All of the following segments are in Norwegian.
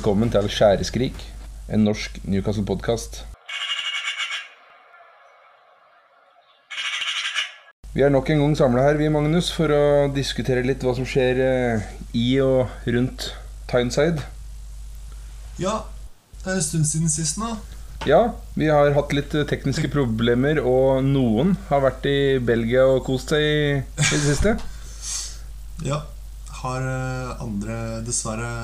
Velkommen til Skjæreskrik, en norsk Newcastle-podkast. Vi er nok en gang samla her, vi, Magnus, for å diskutere litt hva som skjer eh, i og rundt Tyneside. Ja, det er en stund siden sist nå. Ja, vi har hatt litt eh, tekniske problemer, og noen har vært i Belgia og kost seg i, i det siste. Ja, har eh, andre dessverre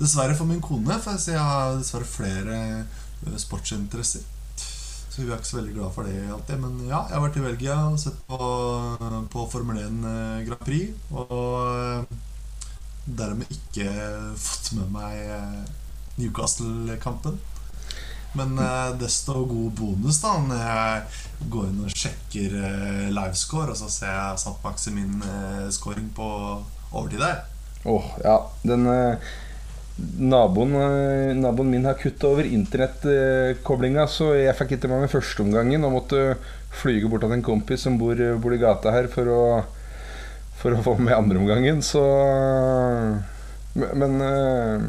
Dessverre for min kone, for jeg har dessverre flere eh, sportsinteresser. Så vi er ikke så veldig glad for det alltid. Men ja, jeg har vært i Belgia og sett på, på Formel 1 eh, Grand Prix. Og dermed ikke fått med meg Newcastle-kampen. Men desto god bonus da når jeg går inn og sjekker livescore, og så ser jeg satt Maximin scoring på overtid der. Åh, oh, ja. Den eh, naboen, min har kutta over internettkoblinga, så jeg fikk ikke med meg førsteomgangen og måtte flyge bort til en kompis som bor, bor i gata her, for å, for å få med andreomgangen. Så Men uh,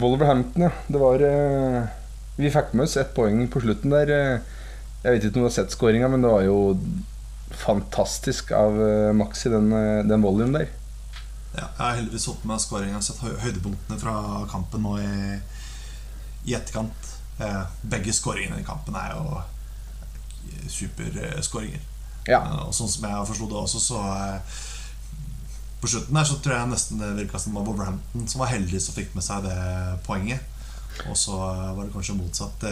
Wolverhampton, ja. Det var uh, Vi fikk med oss ett poeng på slutten der. Jeg vet ikke om du har sett skåringa, men det var jo fantastisk av max Maxi, den, den volleyen der. Ja, jeg har heldigvis fått med skåringa og sett høydepunktene fra kampen nå i, i etterkant. Eh, begge skåringene i kampen er jo superskåringer. Ja. Eh, og sånn som jeg forsto det også, så eh, På slutten der så tror jeg nesten det virka som det var Wolverhampton som var heldig som fikk med seg det poenget. Og så var det kanskje motsatt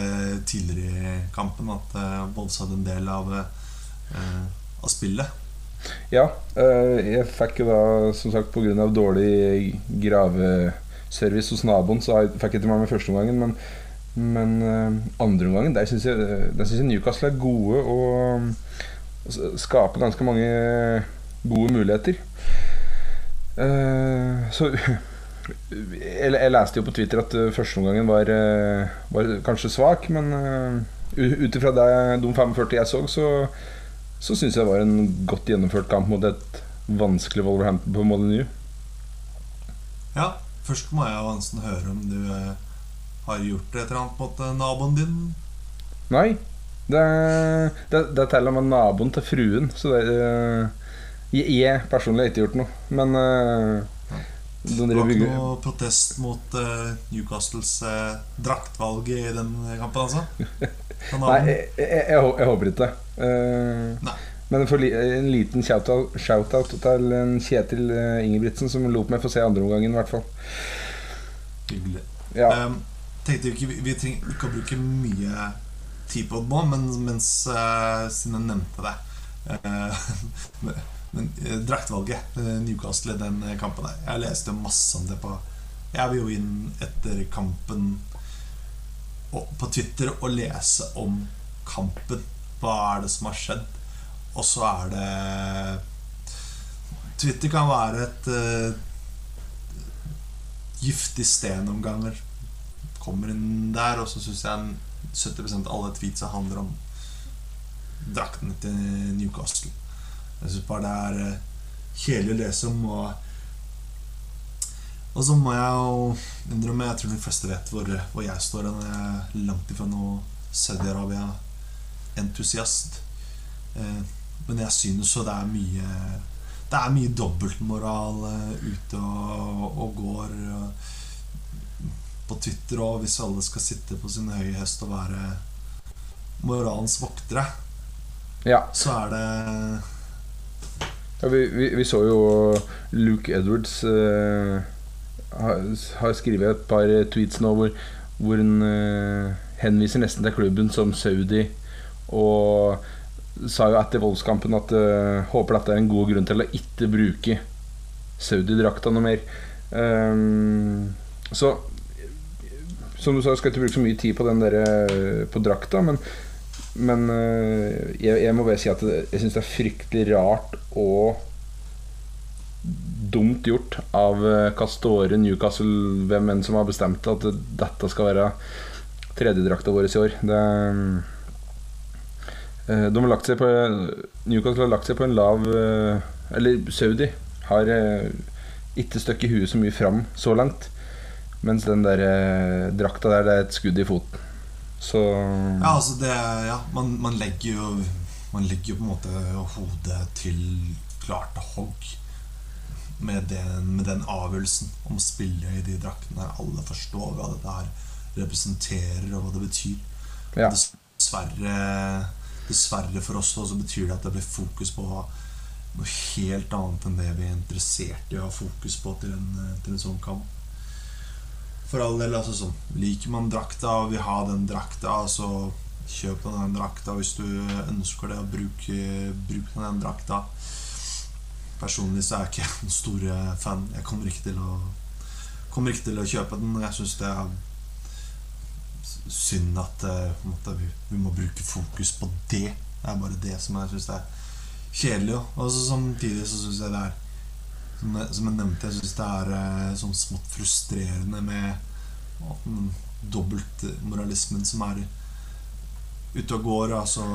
tidligere i kampen, at Wolves hadde en del av, av spillet. Ja, eh, jeg fikk jo da, som sagt, pga. dårlig graveservice hos naboen, så jeg fikk jeg med meg første omgangen. Men, men uh, andre omgangen, der syns jeg, jeg, Newcastle er gode og, skaper ganske mange gode muligheter. Uh, så jeg, jeg, leste jo på Twitter at førsteomgangen var, var kanskje svak, men ut ifra de 45 jeg så, så så syns jeg det var en godt gjennomført kamp mot et vanskelig Wolverhampton på Molyneux. Ja, først må jeg nesten høre om du eh, har gjort et eller annet mot eh, naboen din. Nei. Det, det, det teller med naboen til fruen, så det eh, jeg, jeg personlig har ikke gjort noe. Men uh, Det var ikke noe protest mot uh, Newcastles uh, draktvalg i den kampen, altså? Nei, jeg, jeg, jeg, håper ikke det. Uh, men for en liten shout-out shout til en Kjetil Ingebrigtsen som lot meg få se andreomgangen, i hvert fall. Hyggelig. Ja. Um, tenkte ikke, vi, vi trenger ikke å bruke mye tid på det nå, men mens uh, siden jeg nevnte det Men draktvalget, Newcastle i den kampen der Jeg leste masse om det på Jeg vil jo inn etter kampen på Twitter og lese om kampen. Hva er det som har skjedd? Og så er det Twitter kan være et uh, giftig sted noen ganger. Kommer inn der, og så syns jeg 70 av alle tweetsa handler om draktene til Newcastle. Jeg syns bare det er uh, kjedelig å lese om. Og og så må jeg jo innrømme Jeg tror de fleste vet hvor, hvor jeg står. Jeg er langt ifra noe Saudi-Arabia-entusiast. Eh, men jeg synes så det er mye Det er mye dobbeltmoral eh, ute og, og går på Twitter òg, hvis alle skal sitte på sin høye hest og være moralens voktere. Ja. Så er det ja, vi, vi, vi, så jo Luke Edwards uh, har skrevet et par tweets nå hvor, hvor hun uh, henviser nesten til klubben som Saudi. Og sa jo etter voldskampen at uh, håper dette er en god grunn til å ikke bruke Saudi-drakta noe mer. Um, så som du sa, skal ikke bruke så mye tid på den der, på drakta, men, men uh, jeg, jeg, må bare si at jeg syns det er fryktelig rart og dumt gjort av eh, Castore Newcastle, hvem enn som har bestemt at dette skal være tredjedrakta vår i år. Det, eh, de har lagt seg på Newcastle har lagt seg på en lav eh, Eller Saudi har ikke støkket huet så mye fram så langt. Mens den der eh, drakta der, det er et skudd i foten. Så Ja, altså det Ja, man, man legger jo Man legger jo på en måte hodet til klart hogg med den, med den avgjørelsen om å spille i de draktene. Alle forstår hva dette her representerer, og hva det betyr. Ja. Dessverre, dessverre for oss så betyr det at det blir fokus på noe helt annet enn det vi er interessert i å ha fokus på til en, til en sånn kamp. For all del, altså sånn Liker man drakta og vil ha den drakta, så kjøp deg den drakta hvis du ønsker det, og bruk, bruk den drakta. Personlig så er jeg ikke den store fan. Jeg kommer ikke til å ikke til å kjøpe den. Jeg syns det er synd at eh, måte, vi, vi må bruke fokus på det. Det er bare det som jeg syns er kjedelig. Og så samtidig så syns jeg det er som som jeg nevnte, jeg syns det er eh, sånn smått frustrerende med dobbeltmoralismen som er ute og går. Altså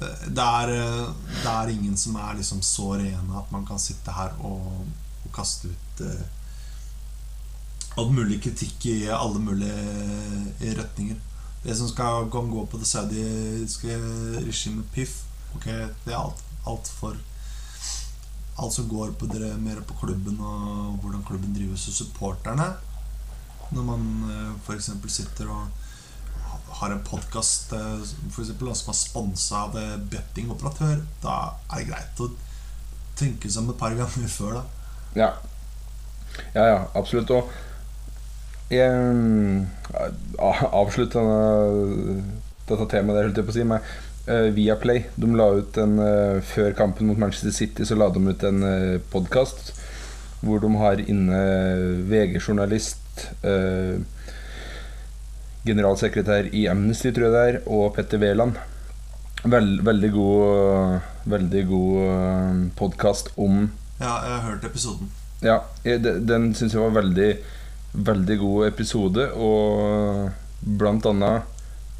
eh, det er, eh, det er ingen som er liksom så rene at man kan sitte her og, og kaste ut eh, all mulig kritikk i alle mulige retninger. Det som skal gå, gå på det saudiske regimet PIF, ok, det er alt, alt for Alt som går på dere, mer på klubben og hvordan klubben drives og supporterne. Når man eh, f.eks. sitter og har en podkast som er sponsa av eh, bettingoperatør, da er det greit å tenke seg om et par ganger før, da. Ja. Ja, ja, absolutt. Og jeg avslutta dette temaet der, holdt jeg på å si, med Viaplay. De la ut en uh, Før kampen mot Manchester City så la de ut en uh, eh, podkast hvor de har inne VG-journalist, uh, generalsekretær i Amnesty, tror jeg det er, og Petter Wæland. Veld, veldig god, veldig god podkast om Ja, jeg har hørt episoden. Ja, den, den syns jeg var veldig Veldig god episode, og blant annet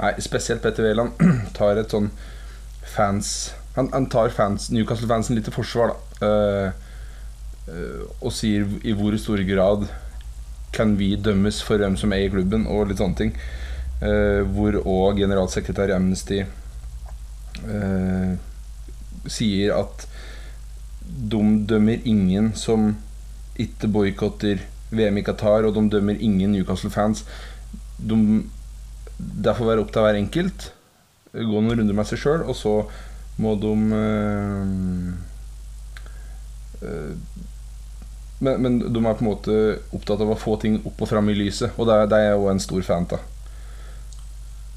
Nei, spesielt Petter Wæland tar et sånn fans Han, han tar fans, Newcastle-fansen litt til forsvar, da. Uh, uh, og sier i hvor stor grad kan vi dømmes for hvem som er i klubben, og litt sånne ting. Uh, hvor òg generalsekretær i Amnesty sier at de dømmer ingen som ikke boikotter VM i Qatar, og de dømmer ingen Newcastle-fans. De, det får være opp til hver enkelt. Gå noen runder med seg sjøl, og så må de øh, øh, men, men, de er på en måte opptatt av å få ting opp og fram i lyset, og det, det er jeg òg en stor fan av.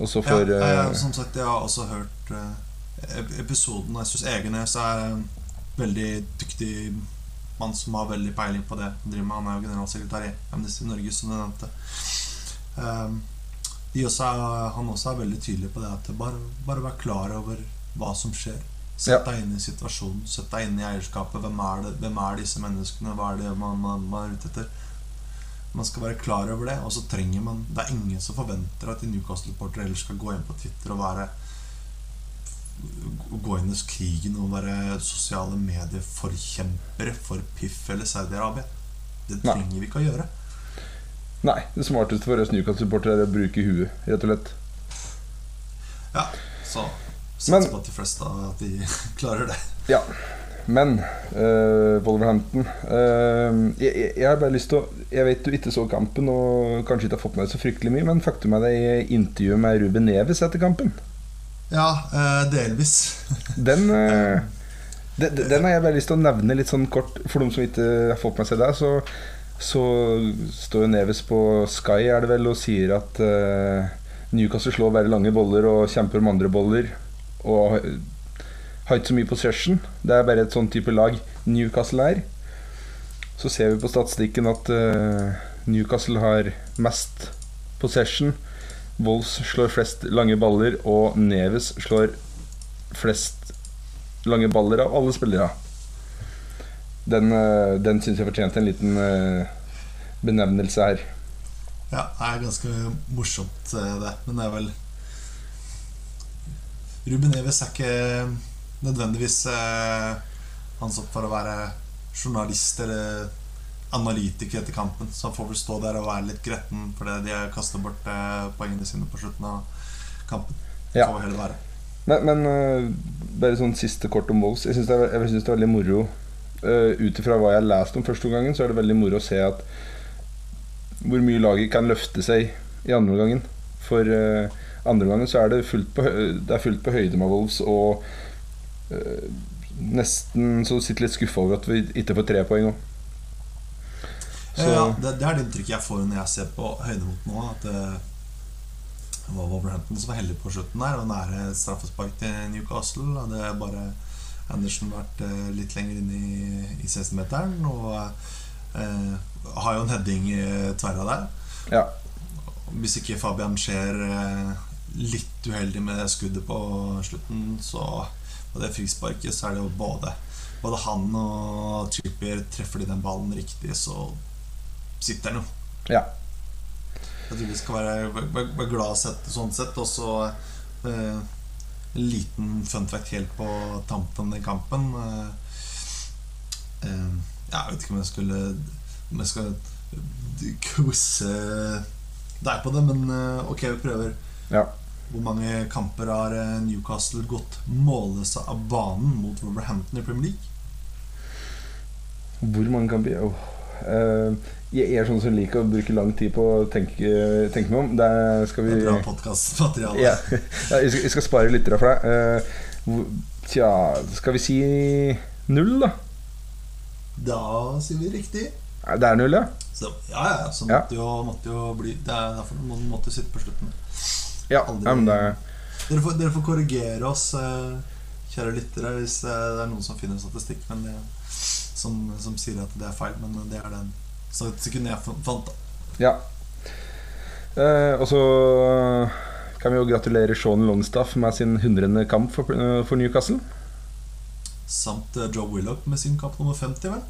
Og så for ja, jeg, eh, Som sagt, jeg har også hørt episoden. Jeg syns Egenes er en veldig dyktig mann som har veldig peiling på det han driver med. Han er jo generalsekretær i Amnesty Norge, som du nevnte. Um, også er, han også er veldig tydelig på det at bare, bare vær klar over hva som skjer. Sett deg inn i situasjonen, sett deg inn i eierskapet. Hvem er, det, hvem er disse menneskene? Hva er det man, man, man, er ute etter? Man skal være klar over det. Og så trenger man Det er ingen som forventer at en Newcastle-reporter ellers skal gå inn på Twitter og være gå inn i krigen og være sosiale medier-forkjempere for Piff eller Saudi-Arabia. Det trenger vi ikke å gjøre. Nei. Det smarteste for oss Newcastle-supportere er å bruke huet, rett og slett. Ja, så satser på at de fleste at de klarer det. Ja. Men uh, Wolverhampton uh, jeg, jeg, har bare lyst til å Jeg vet du ikke så kampen og kanskje ikke har fått med deg så fryktelig mye, men faktum er det i intervjuet med Ruben Neves etter kampen. Ja, uh, delvis. den, uh, den, har jeg bare lyst til å nevne litt sånn kort for de som ikke har fått med seg det. Så, så står jo Neves på Sky er det vel og sier at uh, Newcastle slår bare lange boller og kjemper om andre boller. Og har ikke så mye possession. Det er bare et sånn type lag Newcastle er. Så ser vi på statistikken at Newcastle har mest possession. Wolves slår flest lange baller, og Neves slår flest lange baller av alle spillere. Den, eh, den syns jeg fortjente en liten eh, benevnelse her. Ja, det er ganske morsomt, eh, det. Men det er vel Ruben Eves er ikke nødvendigvis ansatt for å være journalist eller analytiker etter kampen. Så han får vel stå der og være litt gretten fordi de har kasta bort eh, poengene sine på slutten av kampen. Ja. Men, men bare sånn siste kort om Wolves. Jeg syns det, det er veldig moro. Uh, Ut ifra hva jeg har lest om første omgangen, så er det veldig moro å se at hvor mye laget kan løfte seg i andre omgangen. For uh, andre omgangen så er det fullt på, det er fullt på høyde med Wolves, og uh, nesten så sitter litt skuffa over at vi ikke får tre poeng òg. Ja, det, det er det inntrykket jeg får når jeg ser på høydemoten nå. At det var Wolverhampton som var heldig på slutten der, og nære straffespark til Newcastle. Hadde bare Andersen vært eh, litt lenger inne i, i 16-meteren. Og eh, har jo en heading eh, tverra der. Ja. Hvis ikke Fabian skjer eh, litt uheldig med det skuddet på slutten, så på det frisparket, så er det jo både Både han og Trippier treffer de den ballen riktig, så sitter den jo. Ja. Jeg tror vi skal være, være, være glad sett, sånn sett. Og så eh, liten fun fact helt på tampen i kampen. Eh, eh, jeg vet ikke om jeg skulle Om jeg skal quize deg på det, men eh, ok, vi prøver. Ja. Hvor mange kamper har Newcastle gått målløse av banen mot Wolverhampton i Premier League? Hvor mange kamper? oh. Jeg er sånn som liker å bruke lang tid på å tenke, tenke meg om. Der skal Det vi er bra podkastmateriale. ja. ja, jeg, skal, spare litt for deg. Eh, tja, skal vi si null, da? Da sier vi riktig. Det er null, ja? Så, ja, ja, så Ja. måtte jo, måtte jo bli Det er derfor man måtte sitte på slutten. Ja, Aldri- ja men det er Dere får, dere får korrigere oss, eh, kjære lyttere, hvis eh, det er noen som finner statistikk men det, som, som sier at det er feil. Men det er den statistikken jeg fant. da. Ja. Eh, og så kan vi jo gratulere Sean Longstaff med sin 100. kamp for, eh, for Newcastle. Samt eh, Joe Willoch med sin kamp nummer 50, vel?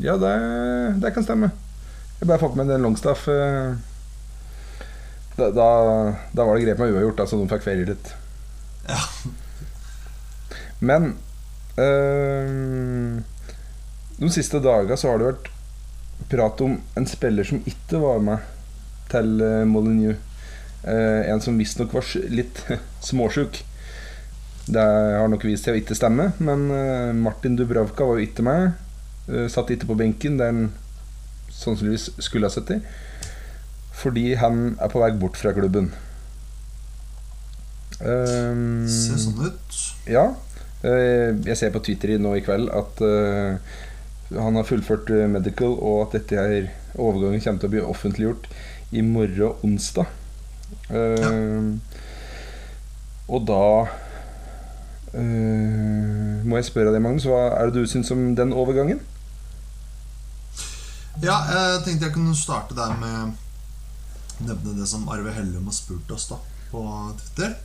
Ja, det, det kan stemme. Jeg bare fått med den Longstaff. eh, da, da, da var det grep med uavgjort, da, så de fikk ferie litt. Ja. Men eh, de siste dagene så har det vært prat om en spiller som ikke var med til uh, Molyneux. Eh, en som visstnok var litt småsjuk. Det har nok vist seg å ikke stemme, men eh, Martin Dubravka var jo ikke med. Eh, satt ikke på benken der han sannsynligvis skulle ha sittet. Fordi han er på vei bort fra klubben. Um, Ser sånn ut. ja. eh, Jeg ser på Twitter nå i kveld at eh, han har fullført eh, medical, og at dette her overgangen kommer til å bli offentliggjort i morgen onsdag. Ja. Og da Uh, må jeg spørre deg, Magnus, hva er det du syns om den overgangen? Ja, jeg tenkte jeg kunne starte der med å nevne det som Arve Hellum har spurt oss da på Twitter.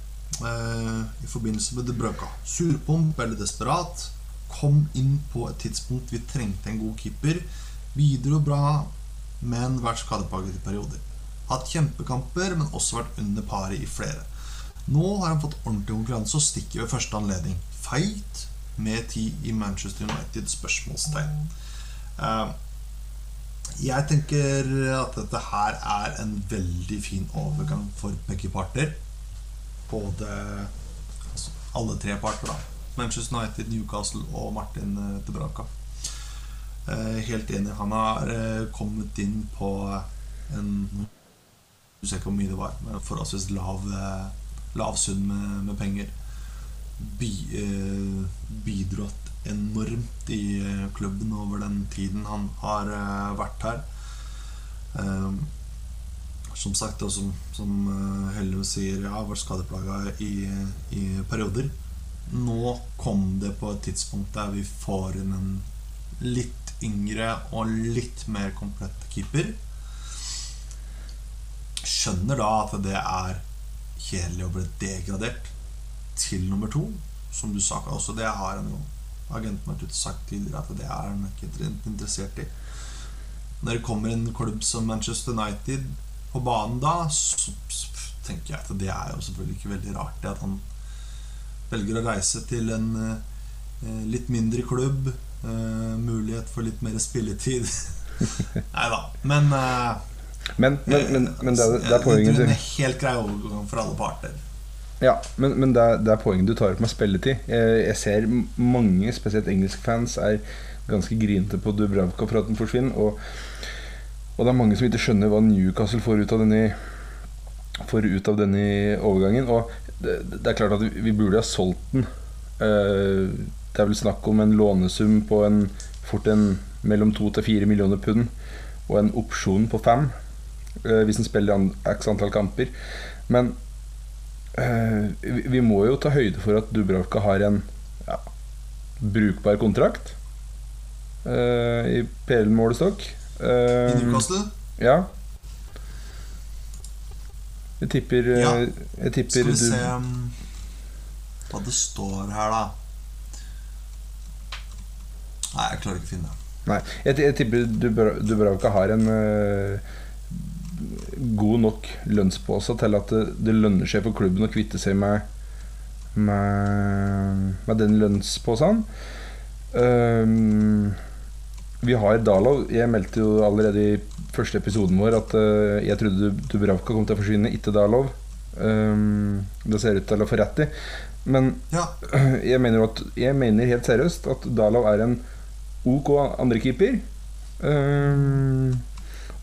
Uh, I forbindelse med det brøka. Surpomp eller desperat. Kom inn på et tidspunkt vi trengte en god keeper. Bidro bra, men vært skadeplaget i perioder. Hatt kjempekamper, men også vært under paret i flere. Nå har han fått ordentlig konkurranse og stikker ved første anledning. Feit med tid i Manchester United? spørsmålstegn. Eh, jeg tenker at dette her er en veldig fin overgang for begge parter. Både altså, alle tre parter, da. Manchester United, Newcastle og Martin eh, Dubravka. Eh, helt enig. Han har eh, kommet inn på en Du ser ikke hvor mye det var, men forholdsvis lav, eh, lav sum med, med penger. Bi, eh, bidratt enormt i eh, klubben over den tiden han har eh, vært her. Eh, som sagt, og som, som eh, Hellum sier, ja, vært skadeplaga i, i perioder. Nå kom det på et tidspunkt der vi får inn en litt yngre og litt mer komplett keeper. Skjønner da at det er kjedelig å bli degradert til nummer to. Som du sa også, det har en jo agenten vært ute sagt tidligere at det er han ikke interessert i. Når det kommer en klubb som Manchester United på banen da, så tenker jeg at det er jo selvfølgelig ikke veldig rart det at han velger å reise til en eh, litt mindre klubb. Eh, mulighet for litt mer spilletid. Nei da. Men, uh, men, men, men, det, det er poenget er en helt grei overgang for alle parter. Ja, men, men det, er, det, er, poenget du tar opp med spilletid. Jeg, jeg ser mange, spesielt engelske fans, er ganske grinete på Dubravka for at den forsvinner. Og, og, det er mange som ikke skjønner hva Newcastle får ut av denne, får ut av denne overgangen. Og det, det, er klart at vi, burde ha solgt den. Uh, det er vel snakk om en lånesum på en, fort en mellom to til fire millioner pund. Og en opsjon på fem uh, hvis en spiller x antall kamper. Men vi, vi, må jo ta høyde for at Dubravka har en ja, brukbar kontrakt i PL-målestokk. I Newcastle? Ja. Jeg tipper, ja. jeg tipper Skal vi se um, hva det står her, da. Nei, jeg klarer ikke å finne det. Nei, jeg, jeg tipper Dubravka har en uh, god nok lønnspose til at det, det, lønner seg for klubben å kvitte seg med med, med den lønnsposen. Um, vi har Dalov. Jeg meldte jo allerede i første episoden vår at uh, jeg trodde Dubravka kom til å forsvinne, ikke Dalov. Um, det ser ut til å få rett i. Men ja. jeg, mener at, jeg mener helt seriøst at Dalov er en ok andrekeeper. Um,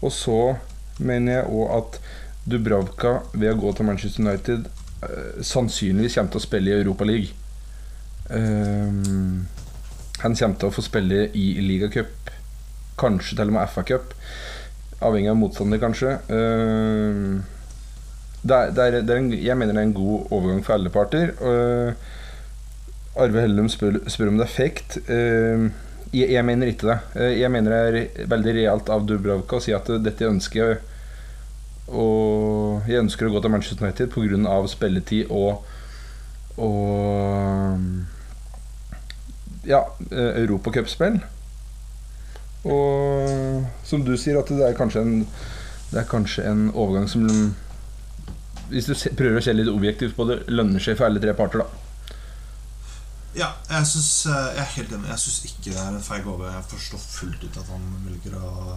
og så mener jeg òg at Dubravka, ved å gå til Manchester United, uh, sannsynligvis kommer til å spille i Europaligaen. Um, han kommer til å få spille i ligacup, kanskje til og med FA-cup. Avhengig av motstander, kanskje. Uh, det er, det er, det er en, jeg mener det er en god overgang for alle parter. Uh, Arve Hellum spør, spør, om det er fake. Uh, jeg, jeg, mener ikke det. Jeg mener det er veldig realt av Dubravka å si at dette ønsker jeg Og jeg ønsker å gå til Manchester United pga. spilletid og Og Ja, europacupspill. Og som du sier, at det er kanskje en, er kanskje en overgang som hvis du prøver å se litt objektivt på det, lønner seg for alle tre parter, da. Ja, jeg, synes, eh, jeg er helt enig. Jeg syns ikke det er en feig over. Jeg forstår fullt ut at han velger å,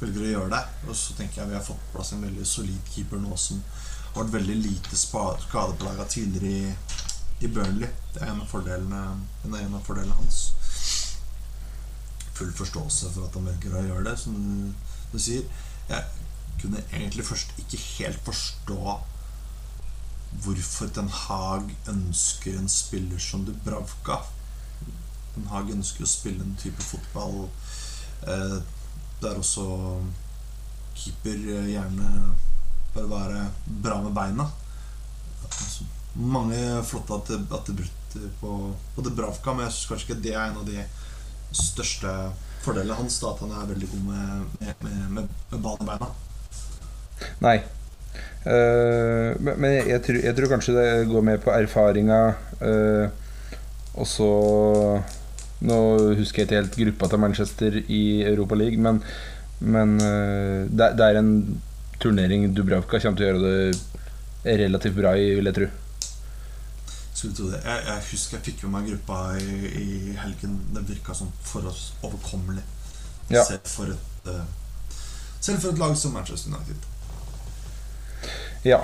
velger å gjøre det. Og så tenker jeg vi har fått på plass en veldig solid keeper nå som har vært veldig lite skadeplaga tidligere i, i Burnley. Det er en av fordelene, en av fordelene hans. Full forståelse for at å gjøre det, som du sier. Jeg kunne egentlig først ikke helt forstå hvorfor Den Haag ønsker en spiller som Dubravka. Den Haag ønsker å spille en type fotball eh, der også keeper gjerne bare være bra med beina. Mange flotte attributter på, på Dubravka, men jeg syns kanskje ikke det er en av de største fordelen hans. Da, at han er veldig god med, med, med, med ball i beina. Nei. Uh, men jeg, jeg, tror, jeg, tror, kanskje det går mer på erfaringa. Uh, og så Nå husker jeg ikke helt gruppa til Manchester i Europa League, men, men uh, det, det, er en turnering Dubravka kommer til å gjøre det relativt bra i, vil jeg tro. Tro det. Jeg, jeg husker jeg fikk med meg gruppa i, i helgen. Det virka sånn for oss overkommelig. Ja. Selv, for et, selv for et lag som Manchester United. Ja.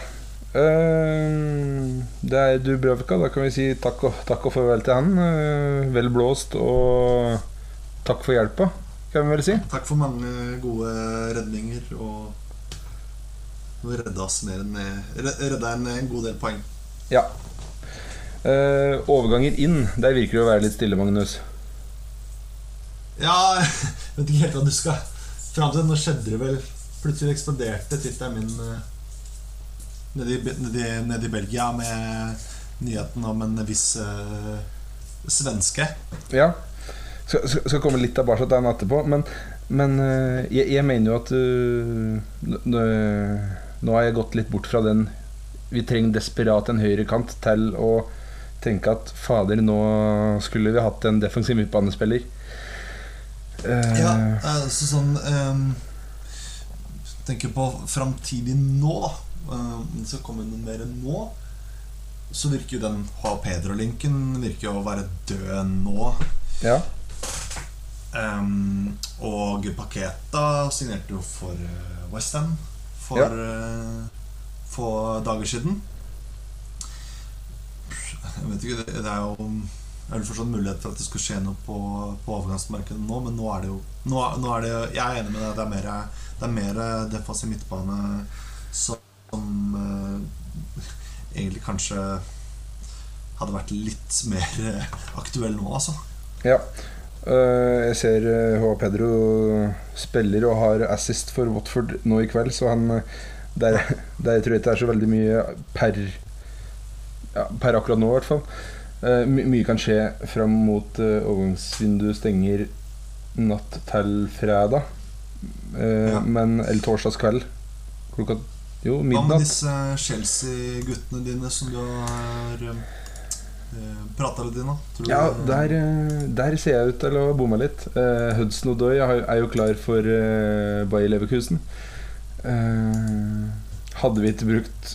Uh, det er Dubravka. Da kan vi si takk og, takk og farvel til han. Uh, vel blåst og takk for hjelpa, kan vi vel si. Takk for mange gode redninger. Og redda oss mer enn Redda en god del poeng. Ja. Uh, overganger inn, der virker det å være litt stille, Magnus. Ja, jeg vet ikke helt hva du skal Fram til nå skjedde det vel Plutselig eksploderte tittelen min nede i, nede, nede i Belgia med nyheten om en viss uh, svenske. Ja. Skal, skal komme litt tilbake til den etterpå. Men, men uh, jeg, jeg, mener jo at uh, Nå har jeg gått litt bort fra den Vi trenger desperat en høyrekant til å tenke at fader, nå skulle vi hatt en defensiv midtbanespiller. ja, altså sånn um, Tenker på framtidig nå, da Um, så kommer noe mer nå, så virker jo den Ha Pedro-linken virker jo å være død nå. Ja. Um, og Paketa signerte jo for West Westham for Ja. uh, få dager siden. Jeg vet ikke, det, er jo det er fortsatt mulighet for at det skulle skje noe på, på overgangsmarkedet nå, men nå er det jo nå, nå er det, Jeg er enig med deg. Det er mer, det er mer defensiv midtbane som eh, egentlig kanskje hadde vært litt mer eh, aktuell nå, altså. Ja. Eh, jeg ser H. Pedro spiller og har assist for Watford nå i kveld, så han eh, der, der tror jeg ikke det er så veldig mye per ja, Per akkurat nå, i hvert fall. Uh, my mye kan skje fram mot uh, overgangsvinduet stenger natt til fredag. Uh, Ja. Men Eller torsdagskveld. Klokka Jo, Hva med disse Chelsea-guttene dine som du har uh, prata litt da? Ja, der, der ser jeg ut til å bomme litt. Uh, Hudson Odoi er jo klar for uh, Bayer Leverkusen. Hadde vi ikke brukt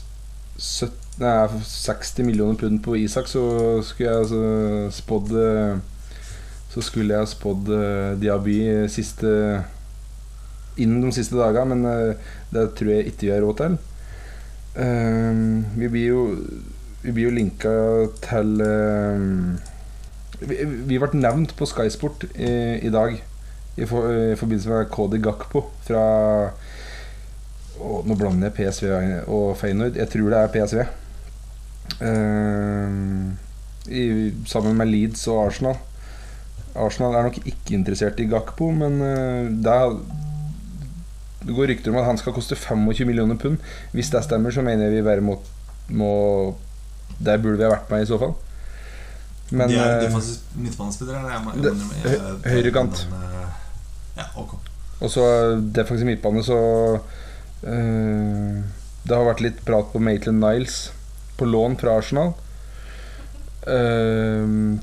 70, nei, 60 millioner pund på Isak, så skulle jeg altså spådd eh, Så skulle jeg spådd uh, Diaby siste innen de siste dagene, men eh, det tror jeg ikke vi har råd til. Eh, vi blir jo Vi blir jo linka til eh, vi, ble nevnt på Skysport i, i dag i, for, i forbindelse med Cody Gakpo fra å, Nå blander jeg PSV og Feyenoord. Jeg tror det er PSV. Eh, i, sammen med Leeds og Arsenal. Arsenal er nok ikke interessert i Gakpo, men eh, det, det går rykter om at han skal koste 25 millioner pund. Hvis det stemmer, så mener jeg vi bare må, må Der burde vi ha vært med, i så fall. Men de er eh, defensive midtbanespillere? høyrekant. Ja, ok. Og så defensiv midtbane, så eh, Det har vært litt prat på Maitland Niles på lån fra Arsenal. Uh,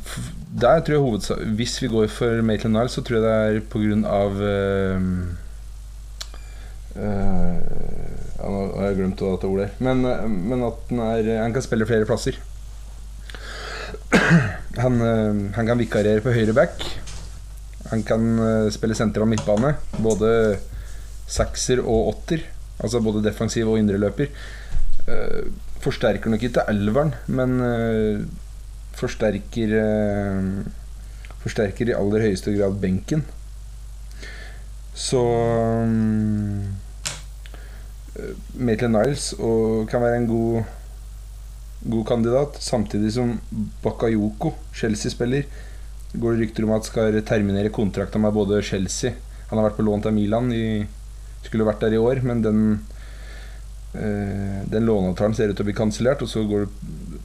der tror jeg hovedsak Hvis vi går for Maitland Niles, så tror jeg det er pga. Uh, ja, Nå har jeg glemt hva dette ordet er. Men, uh, men at han, er, han kan spille flere plasser. Han, uh, han kan vikarere på høyre back. Han kan spille spille og midtbane. Både sekser og åtter. Altså både defensiv og indreløper. Uh, forsterker nok ikke elveren, men eh, forsterker eh, Forsterker i aller høyeste grad benken. Så um, Maitland Niles og kan være en god God kandidat, samtidig som Bakayoko, Chelsea-spiller, går det rykter om at skal terminere kontrakta med både Chelsea Han har vært på lån til Milan, i, skulle vært der i år, men den Den låneavtalen ser ut til å bli kansellert, og så det,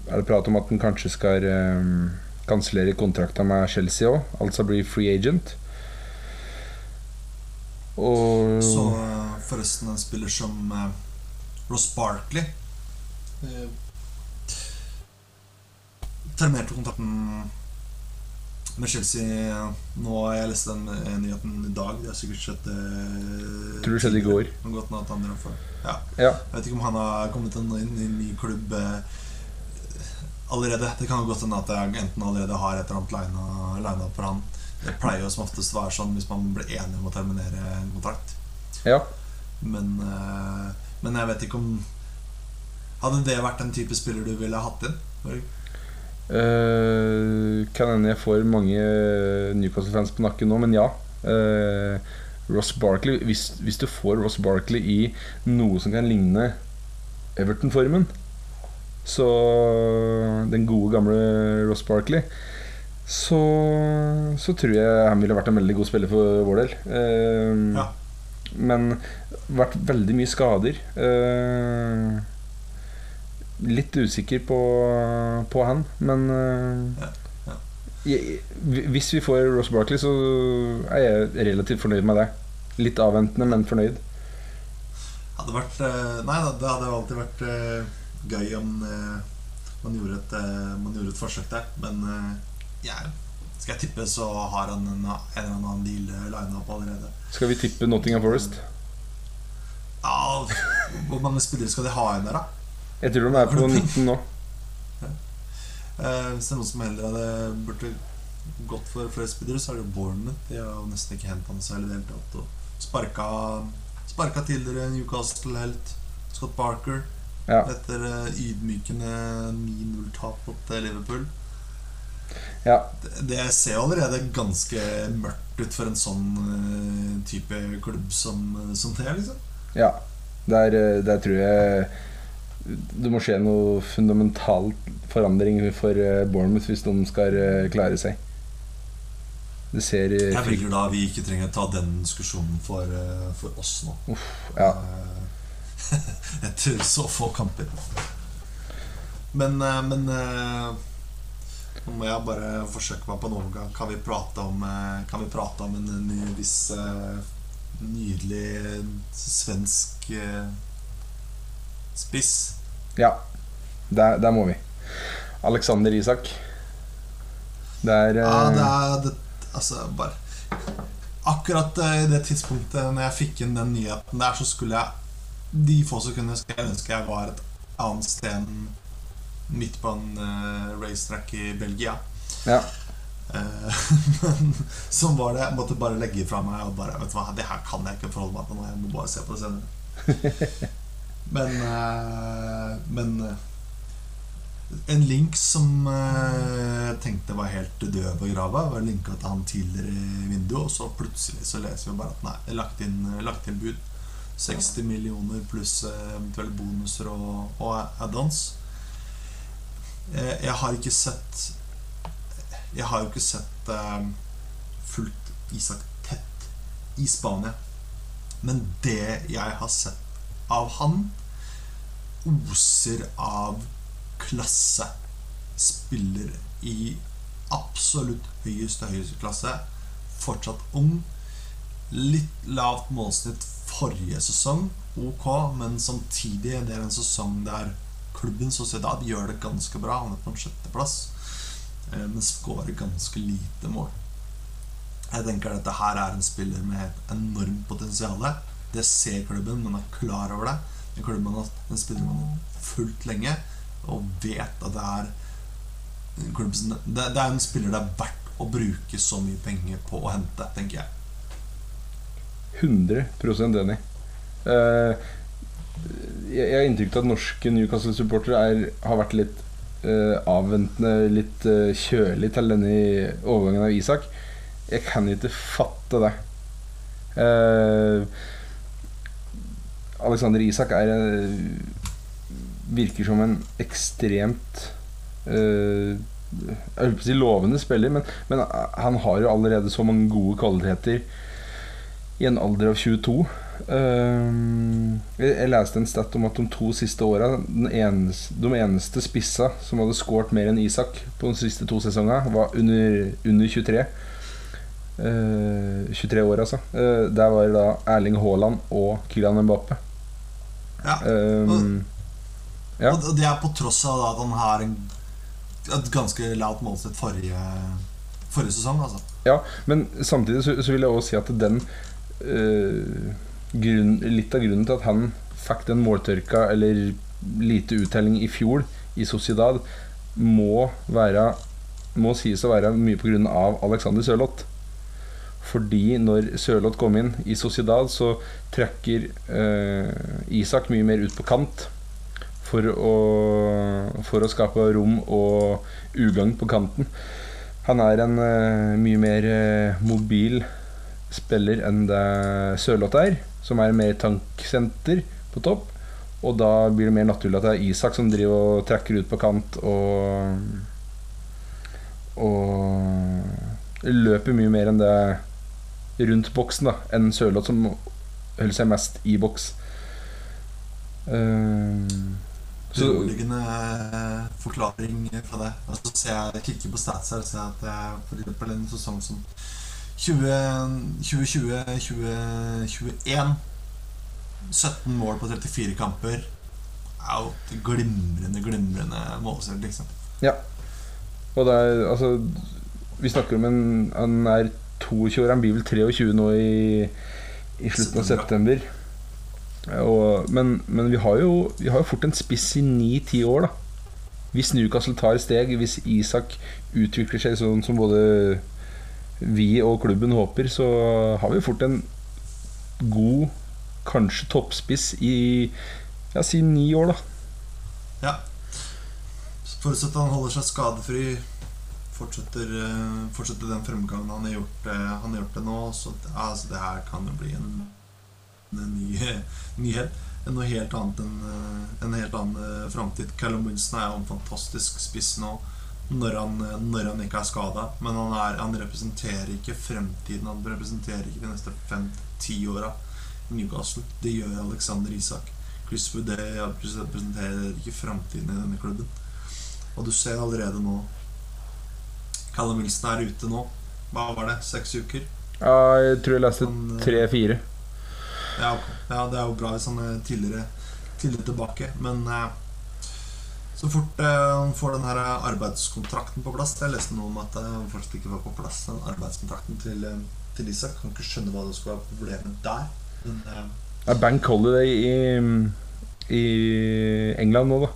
er det prat om at den kanskje skal um, kansellere kontrakta med Chelsea òg, altså bli free agent. Og Så eh, forresten en spiller som uh, Ross Barkley uh, terminerte kontrakten med Chelsea nå. har Jeg lest den eh, nyheten i dag. Det har sikkert skjedd eh, Tror det skjedde i går. Godt at andre Ja. Ja. Jeg vet ikke om han har kommet inn i en ny klubb eh, allerede. Det kan jo godt hende at jeg enten allerede har et eller annet lina- opp for han. Det pleier jo som oftest å være sånn hvis man blir enig om å terminere en kontrakt. ja. Men, eh, men jeg vet ikke om Hadde det vært den type spiller du ville hatt inn? Eh, kan hende jeg får mange Newcastle-fans på nakken nå, men ja. Eh, Ross Barkley hvis, hvis du får Ross Barkley i noe som kan ligne Everton-formen, så Den gode, gamle Ross Barkley så, så tror jeg han ville vært en veldig god spiller for vår del. Eh, Ja. Men vært veldig mye skader. Eh, litt usikker på, på han, men eh, Ja, ja. jeg, hvis vi får Ross Barkley, så er jeg relativt fornøyd med det. Litt avventende, men fornøyd. Hadde vært eh, Nei det hadde alltid vært eh, gøy om man, gjorde et, man gjorde et forsøk der. Men jeg, skal jeg tippe, så har han en, en eller annen deal lina opp allerede. Skal vi tippe Nottingham Forest? Ja, Hvor mange spillere skal de ha igjen der, da? Jeg tror de er på 19 nå. Eh, Hvis det er noen som heller hadde burde gått for flere spillere, så er det jo Bournemouth. De har jo nesten ikke henta noe særlig i det hele tatt. Og sparka, sparka tidligere Newcastle-helt Scott Parker Ja. etter eh, ydmykende 9-0-tap mot eh, Liverpool. Ja. Det, det ser allerede ganske mørkt ut for en sånn type klubb som, som det, liksom. ja. Der, der tror jeg det må skje noe fundamental forandring for eh, Bournemouth hvis de skal eh, klare seg. Det ser eh, Jeg føler da vi ikke trenger ta den diskusjonen for, for oss nå. ja. Eh, Etter så få kamper. Men, men Nå må jeg bare forsøke meg på en overgang. Kan vi prate om, kan vi prate om en, ny viss nydelig svensk spiss? Ja, der, der må vi. Alexander Isak. Det er, Ja, eh, det er det, Altså, bare Akkurat eh, i det tidspunktet Når jeg fikk inn den nyheten der, så skulle jeg De få sekundene skulle jeg ønske jeg var et annet sted enn midt på en uh, racetrack i Belgia. ja. Eh, men sånn var det. Jeg måtte bare legge fra meg og bare Vet du hva, det her kan jeg ikke forholde meg til nå. Jeg må bare se på det senere. men eh, Men eh, en link som eh, jeg tenkte var helt død på grava, var linka til han tidligere i vinduet, og så plutselig så leser vi bare at nei, lagt inn, lagt inn bud. 60 millioner pluss eventuelle bonuser og, og add-ons. Jeg har ikke sett Jeg har jo ikke sett fullt Isak tett i Spania. Men det jeg har sett av han, oser av klasse. Spiller i absolutt høyeste, høyeste klasse. Fortsatt ung. Litt lavt målsnitt forrige sesong, ok, men samtidig det er en sesong der klubben Sociedad gjør det ganske bra. Han er på en sjetteplass, eh, men skårer ganske lite mål. Jeg tenker at dette her er en spiller med et enormt potensial. Det ser klubben, man er klar over det. Den klubben har, den spiller man har fulgt lenge, og vet at det er en det, det er en spiller det er verdt å bruke så mye penger på å hente, tenker jeg. 100 enig. Uh, jeg har inntrykk av at norske Newcastle-supportere er- har vært litt uh, avventende, litt uh, kjølig til denne overgangen av Isak. Jeg kan ikke fatte det. Eh, Alexander Isak er eh, virker som en ekstremt øh, Jeg å si lovende spiller, men, men han har jo allerede så mange gode kvaliteter i en alder av 22. Uh, jeg, jeg leste en stat om at de to siste åra De eneste spissa som hadde skåret mer enn Isak på de siste to sesongene, var under, under 23. Uh, 23 år, altså. Uh, der var det da Erling Haaland og Kylian Mbappe. Ja. Ehm, Ja. Og det er på tross av at han har en, et ganske lavt målsett forrige, forrige sesong. Altså. Ja, men samtidig så, så vil jeg også si at den eh, grunn, Litt av grunnen til at han fikk den måltørka eller lite uttelling i fjor i Sociedad, må være Må sies å være mye av Alexander Sørloth. Fordi når Sørloth kom inn i Sociedad, så trekker eh, Isak mye mer ut på kant. For å, for å skape rom og ugagn på kanten. Han er en eh, mye mer eh, mobil spiller enn det Sørloth er, som er mer tanksenter på topp. Og da blir det mer naturlig at det er Isak som driver og trekker ut på kant og Og løper mye mer enn det rundt boksen da enn Sørloth, som holder seg mest i boks. Uh, så Beroligende eh, forklaring fra det. Og så ser jeg, jeg kikker på stats her og ser at er for eksempel en sesong som 2020-2021 17 mål på 34 kamper. Er jo et glimrende, glimrende målsett, liksom. Og det er altså Vi snakker om en Han er 22 år, han blir vel 23 nå i, i slutten av september. Og, men, men vi har jo Vi har jo fort en spiss i 9-10 år, da. hvis Newcastle tar steg, hvis Isak utvikler seg sånn som både vi og klubben håper, så har vi fort en god, kanskje toppspiss i ja, si ni år, da. Ja. Forutsatt at han holder seg skadefri, fortsetter, eh, fortsetter den fremgangen han har gjort, eh, han har gjort det nå, så altså, det her kan jo bli en, en ny, nyhet. Noe helt annet enn eh, en helt annen framtid. Callum Winston er jo en fantastisk spiss nå når han, når han ikke er skada. Men han, er, han, representerer ikke fremtiden. Han representerer ikke de neste fem-ti åra i Newcastle. Det gjør Alexander Isak. Chris Wood representerer ikke framtiden i denne klubben. Og du ser allerede nå Callum Wilson er ute nå. Hva var det? Seks uker? Ja, jeg tror jeg leste eh, tre-fire. Ja, okay. ja, det er jo bra hvis han er tidligere, tidligere tilbake. Men eh, så fort eh, han får den her arbeidskontrakten på plass Jeg leste noe om at han faktisk ikke var på plass, den arbeidskontrakten til, eh, til Isak. Kan ikke skjønne hva det skulle være problemet der. Men, eh, det er Bank Holiday i, i England nå, da.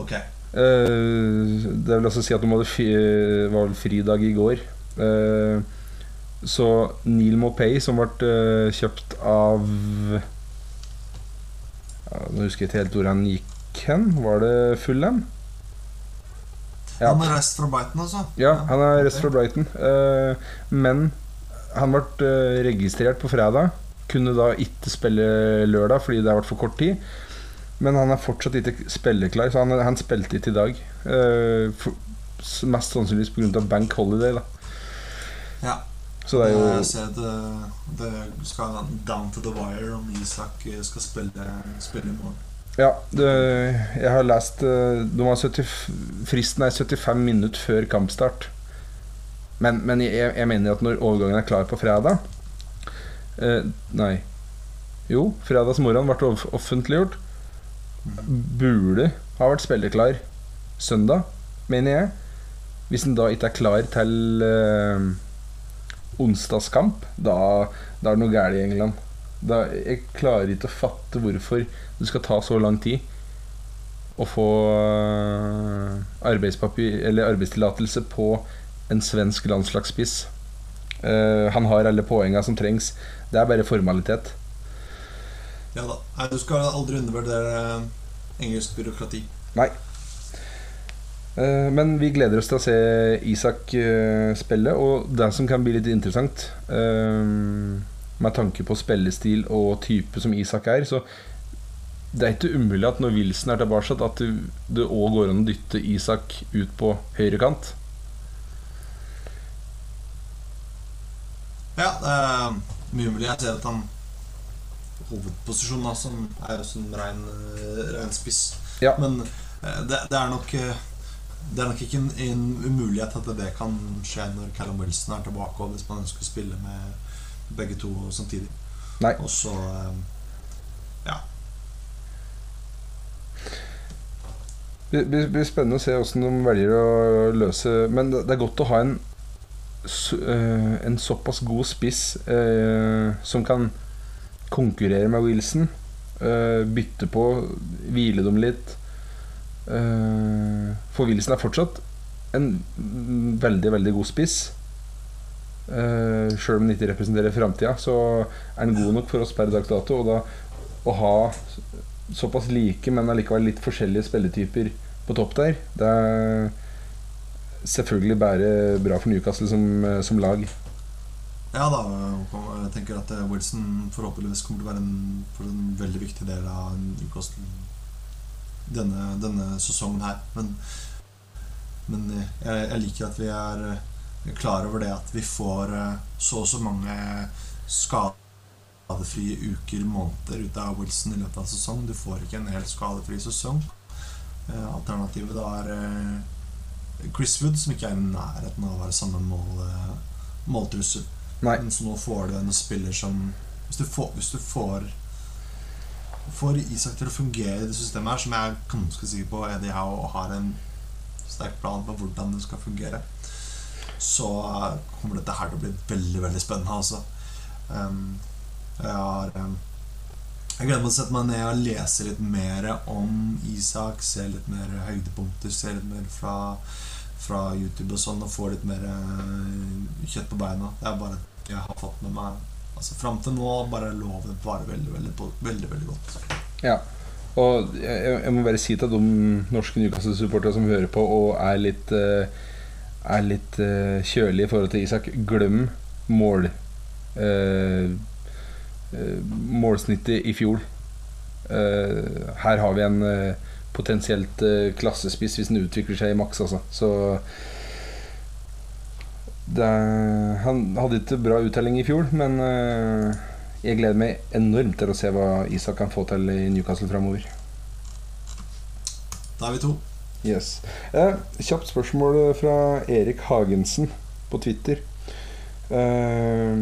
Ok. Uh, det vil altså si at de hadde fi, var vel fridag i går. Uh, så Neil Mopay, som ble kjøpt av Nå husker jeg ikke helt hvor han gikk hen. Var det Fulham? Ja. Han er rest fra Brighton, altså? Ja, han er rest fra Brighton. men han ble registrert på fredag kunne da ikke spille lørdag fordi det har vært for kort tid. Men han er fortsatt ikke spilleklar, så han, han spilte ikke i dag. Uh, for, mest sannsynligvis pga. Bank Holiday. Da. Ja. Så det er jo Jeg ser det, det skal down to the wire om Isak skal spille, spille i morgen. Ja, det, jeg har lest eh, de har 70, Fristen er 75 minutter før kampstart. Men, men jeg, jeg, mener at når overgangen er klar på fredag, eh, Nei. Jo, fredagsmorgen ble offentliggjort. Burde ha vært spilleklar søndag, mener jeg. Hvis han da ikke er klar til eh, onsdagskamp, da, da, er det noe galt i England. Da, jeg klarer ikke å fatte hvorfor det skal ta så lang tid å få Eller arbeidstillatelse på en svensk landslagsspiss. Uh, han har alle poengene som trengs. Det er bare formalitet. Ja da. Nei, du skal aldri undervurdere eh, engelsk byråkrati. Nei. Uh, men vi gleder oss til å se Isak uh, spille, og det som kan bli litt interessant Med tanke på spillestil og type som Isak er, så det er ikke umulig at når Wilson er tilbake, at det òg går an å dytte Isak ut på høyre kant. Ja, det er mye mulig. Jeg ser at han hovedposisjonen, som er også en rein, eh, rein spiss. Ja. Men eh, det, det, er nok eh, Det er nok ikke en, en, umulighet at det kan skje når Callum Wilson er tilbake, og hvis man ønsker å spille med begge to samtidig. Nei. Og så Ja. Det blir spennende å se hvordan de velger å løse Men det er godt å ha en en såpass god spiss eh, som kan konkurrere med Wilson. Uh, bytte på, hvile dem litt. for Wilson er fortsatt en veldig, veldig god spiss. Uh, Sjøl om han ikke representerer framtida, så er han god nok for oss per dags dato. Og da å ha såpass like, men allikevel litt forskjellige spilletyper på topp der, det er selvfølgelig bare bra for Newcastle som, eh, som, lag. Ja da, jeg tenker at eh, Wilson forhåpentligvis kommer til å være en, en veldig viktig del av Newcastle denne, denne sesongen her. Men, men jeg, jeg, liker at vi er klar over det at vi får eh, så og så mange skadefrie uker, måneder ut av Wilson i løpet av sesongen. Du får ikke en helt skadefri sesong. Alternativet da er Chris Wood, som ikke er i nærheten av å være samme mål, eh, måltrussel. Men så nå får du en spiller som Hvis du får, hvis du får, får Isak til å fungere i det systemet her, som jeg er ganske sikker på Eddie Howe har en sterk plan på hvordan det skal fungere, så eh, kommer dette her til å bli veldig, veldig spennende, altså. Um, jeg har um, Jeg gleder meg til å sette meg ned og lese litt mer om Isak. Se litt mer høydepunkter, se litt mer fra, fra YouTube og sånn, og få litt mer eh, kjøtt på beina. Det er bare jeg har fått med meg. Altså Fram til nå bare lover bare veldig, veldig, veldig, veldig godt. Ja. Og jeg, jeg må bare si til de norske Newcastle-supportere som hører på og er litt eh, Er litt eh, kjølige i forhold til Isak, glem mål eh, eh, Målsnittet i fjor. Eh, her har vi en potensielt klassespiss hvis den utvikler seg i maks, altså. Så det, Han hadde ikke bra uttelling i fjor, men eh, jeg gleder meg enormt til å se hva Isak kan få til i Newcastle framover. Da er vi to. Yes. Eh, kjapt spørsmål fra Erik Hagensen på Twitter. Eh,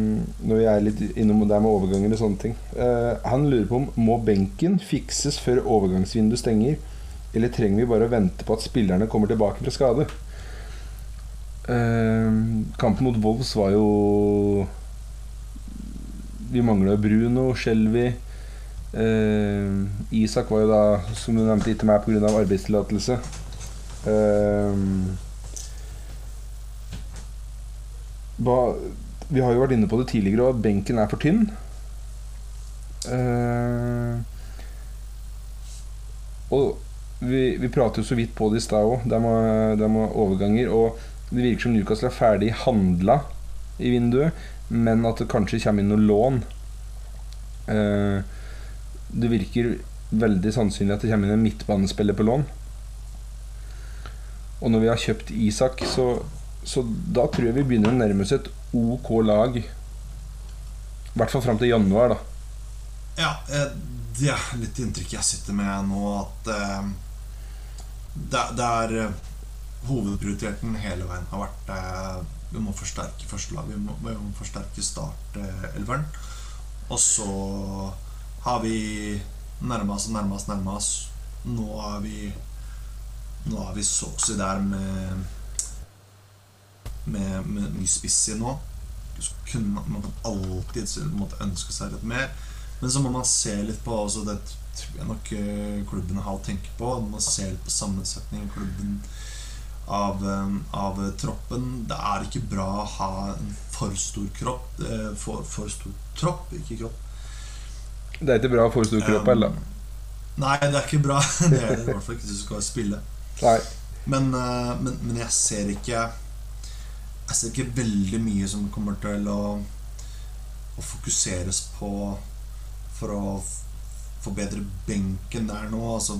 når vi er litt innom det med overganger og sånne ting. Eh, han lurer på om må benken fikses før overgangsvinduet stenger, eller trenger vi bare å vente på at spillerne kommer tilbake fra skade? Eh, kampen mot Wolves var jo Vi mangla Bruno, Shelby eh, Isak var jo da, som du nevnte, ikke meg pga. arbeidstillatelse. Eh, ba, vi har jo vært inne på det tidligere, og at benken er for tynn. Eh, og vi, vi prater jo så vidt på det i stad òg, det med overganger. Og det virker som Newcastle er ferdig handla i vinduet, men at det kanskje kommer inn noe lån. Eh, det virker veldig sannsynlig at det kommer inn en midtbanespiller på lån. Og når vi har kjøpt Isak, så, så da tror jeg vi begynner å nærme oss et OK lag. I hvert fall fram til januar, da. Ja, eh, det er litt inntrykk jeg sitter med nå, at eh, det, det er Hovedprioriteten hele veien har vært eh, vi må forsterke førstelaget. Vi, vi må forsterke startelveren. Og så har vi nærma oss og nærma oss, nærma oss. Nå er vi Nå er vi så å si der med med, med ny spiss i nå. Man, man kan alltid så måtte ønske seg litt mer. Men så må man se litt på også Det tror jeg nok eh, klubben har å tenke på. Man må se litt på sammensetningen i klubben av, eh, av troppen. Det er ikke bra å ha en for stor kropp. eh, For, for stor tropp, ikke kropp. Det er ikke bra å ha for stor kropp, Um, eller? Nei, det er ikke bra. Det er det i hvert fall ikke hvis du skal spille. Men, eh, men, men jeg ser ikke Jeg ser ikke veldig mye som kommer til å, å fokuseres på for å forbedre benken der nå. Altså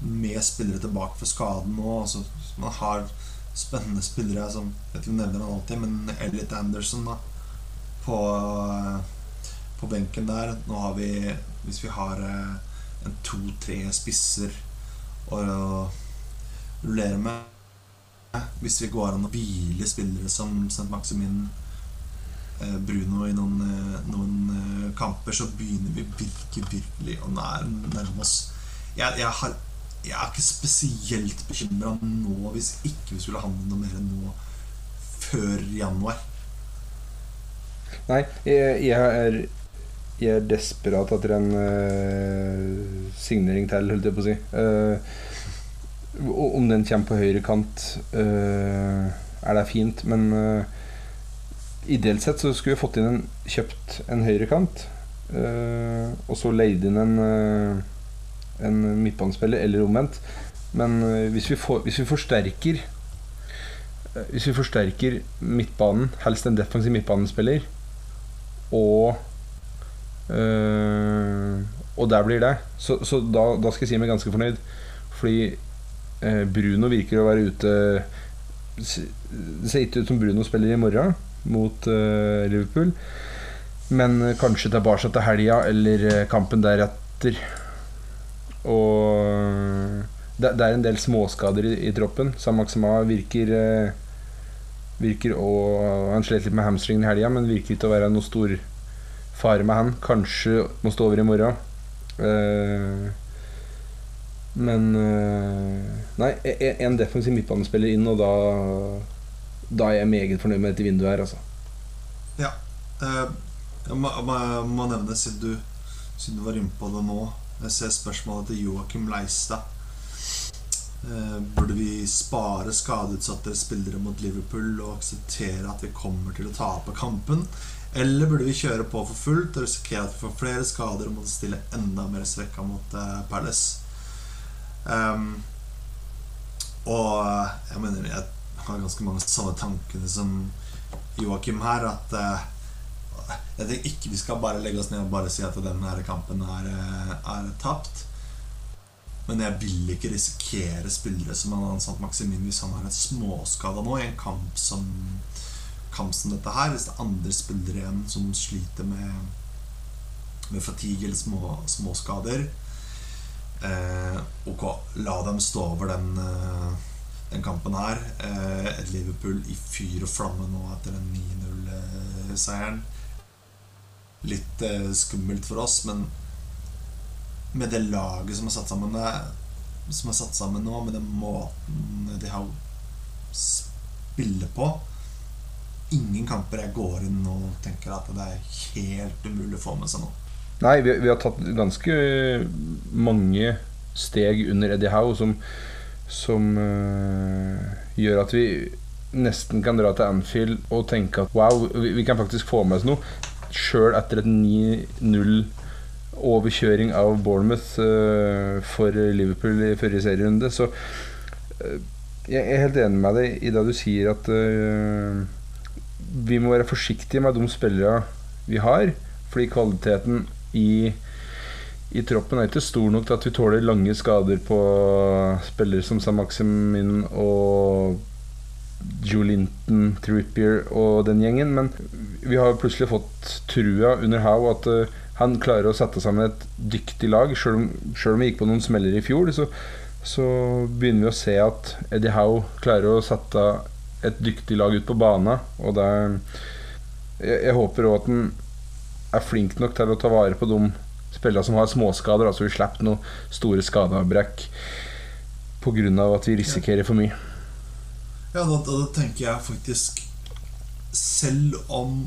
med spillere tilbake for skaden nå. Altså, man har spennende spillere som Jeg nevner han alltid, men Elliot Anderson da på, eh, på benken der. Nå har vi Hvis vi har eh, en to-tre spisser å rullere med Hvis vi går an å hvile spillere som St. Maximin eh, Bruno i noen, noen kamper, så begynner vi virkelig, virkelig å nær- nærme oss jeg, jeg, har, jeg er ikke spesielt bekymra nå hvis ikke vi skulle handle noe mer nå før januar. Nei, jeg, jeg er Jeg er desperat etter en uh, signering til, holdt jeg på å si. Uh, om den kommer på høyre kant, eh, er det fint, men uh, ideelt sett så skulle vi fått inn en kjøpt en høyrekant, uh, og så leid inn en en midtbanespiller, eller omvendt. Men eh, hvis, vi for, hvis vi forsterker eh, Hvis vi forsterker midtbanen, helst en defensiv midtbanespiller, og øh, Og der blir det, så, så da, da skal jeg si meg ganske fornøyd. Fordi eh, Bruno virker å være ute Det ser ikke ut som Bruno spiller i morgen mot eh, Liverpool. Men kanskje tilbake til helga eller kampen deretter. Og det, det er en del småskader i, i troppen. Samaxama virker eh, Virker å Han slet litt med hamstringen i helga, men virker ikke å være noe stor fare med han. Kanskje må stå over i morgen. Eh, men eh, Nei, e- en defensiv midtbanespiller inn, og da Da er jeg meget fornøyd med dette vinduet her, altså. Eh, jeg må, må, må nevne, siden du siden du var inne på det nå Jeg ser spørsmålet til Joakim Leistad. Eh, burde vi spare skadeutsatte spillere mot Liverpool og akseptere at vi kommer til å tape kampen? Eller burde vi kjøre på for fullt og risikere at vi får flere skader og måtte stille enda mer svekka mot eh, Palace? Um, og eh, jeg mener jeg har ganske mange samme tankene som Joakim her. At eh, jeg tenker ikke vi skal bare legge oss ned og bare si at denne kampen er, eh, er tapt. Men jeg vil ikke risikere spillere som han ansatt Maximin hvis han har en småskada nå, i en kamp som, kamp som dette her. Hvis det er andre spillere igjen som sliter med, med fatigue eller små, småskader. Eh, ok, la dem stå over den, eh, den kampen her. Eh, et Liverpool i fyr og flamme nå etter den 9-0-seieren. Litt eh, skummelt for oss, men med det laget som er satt sammen Som er satt sammen nå, med den måten de har spiller på Ingen kamper jeg går inn og tenker at det er helt umulig å få med seg nå. Nei, vi, vi har tatt ganske mange steg under Eddie Howe som, som øh, gjør at vi nesten kan dra til Anfield og tenke at wow, vi, vi kan faktisk få med oss noe. Sjøl etter et 9-0-overkjøring av Bournemouth uh, for Liverpool i forrige serierunde. Så uh, jeg er helt enig med deg i det du sier at vi må være forsiktige med de spillere vi har, fordi kvaliteten i, i troppen er ikke stor nok til at vi tåler lange skader på spillere som Sam Maximin og Joe Linton, Trippier og den gjengen. Men vi har plutselig fått trua under Howe at uh, han klarer å sette sammen et dyktig lag. Selv om, om vi gikk på noen smeller i fjor, så, så begynner vi å se at Eddie Howe klarer å sette et dyktig lag ut på bana. Og det jeg, jeg håper òg at han er flink nok til å ta vare på de spillerne som har småskader, altså vi slipper noen store skadeavbrekk pga. at vi risikerer for mye. Ja, da, da, da, tenker jeg faktisk Selv om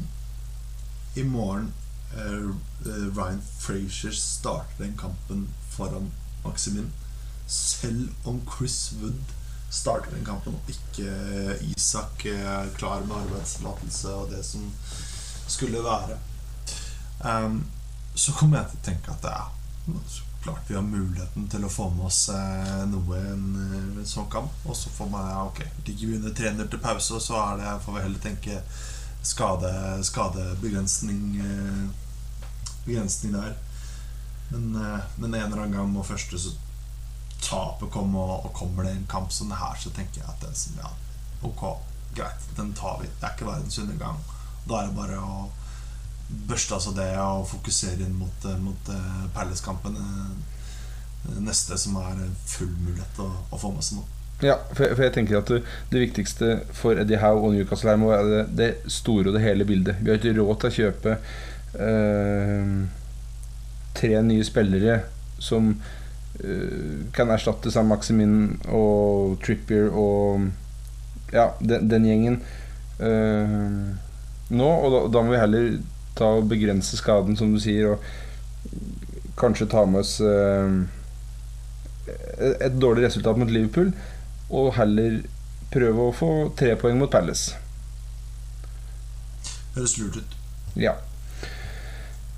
i morgen uh, Ryan Frazier starter den kampen foran Maximin Selv om Chris Wood starter den kampen, og ikke Isak er klar med arbeidstillatelse og det som skulle være Um, så kommer jeg til å tenke at det er så klart vi har muligheten til å få med oss eh, noe i en, en, sånn kamp. Og så får man ja, ok, ligger vi under 300 til pause, og så det, får vi heller tenke skade, skadebegrensning eh, begrensning der. Men, eh, men, en eller annen gang må første så tapet komme, og, og, kommer det en kamp som det her, så tenker jeg at det er sånn, ja, ok, greit, den tar vi. Det er ikke verdens undergang. Da er det bare å børste altså det og fokusere inn mot, eh, mot uh, Palace-kampen. Uh, neste som er full mulighet å, å, få med seg nå. Ja, for, for, jeg tenker at det, viktigste for Eddie Howe og Newcastle her må være det, det, store og det hele bildet. Vi har ikke råd til å kjøpe øh, tre nye spillere som kan erstatte Sam Maximin og Trippier og ja, den, den gjengen nå. Og da, da må vi heller ta og begrense skaden, som du sier, og kanskje ta med oss eh, et dårlig resultat mot Liverpool, og heller prøve å få tre poeng mot Palace. Høres lurt ut. Ja.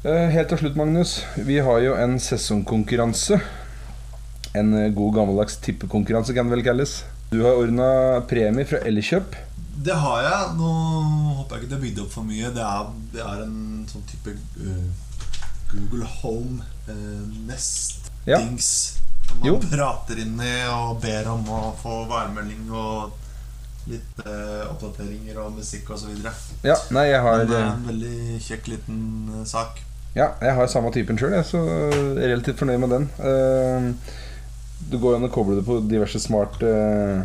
Eh, helt til slutt, Magnus. Vi har jo en sesongkonkurranse. En eh, god gammeldags tippekonkurranse, kan det vel kalles. Du har ordna premie fra Elkjøp. Det har jeg. Nå håper jeg ikke det har bygd opp for mye. Det er, det er en sånn type uh, Google Home uh, Nest-dings. Ja. Man jo. prater inn i og ber om å få værmelding og litt uh, oppdateringer og musikk osv. Ja, nei, jeg har det er en veldig kjekk liten sak. Ja, jeg har samme typen sjøl, så jeg er relativt fornøyd med den. Uh, du går an å koble det på diverse smart, uh,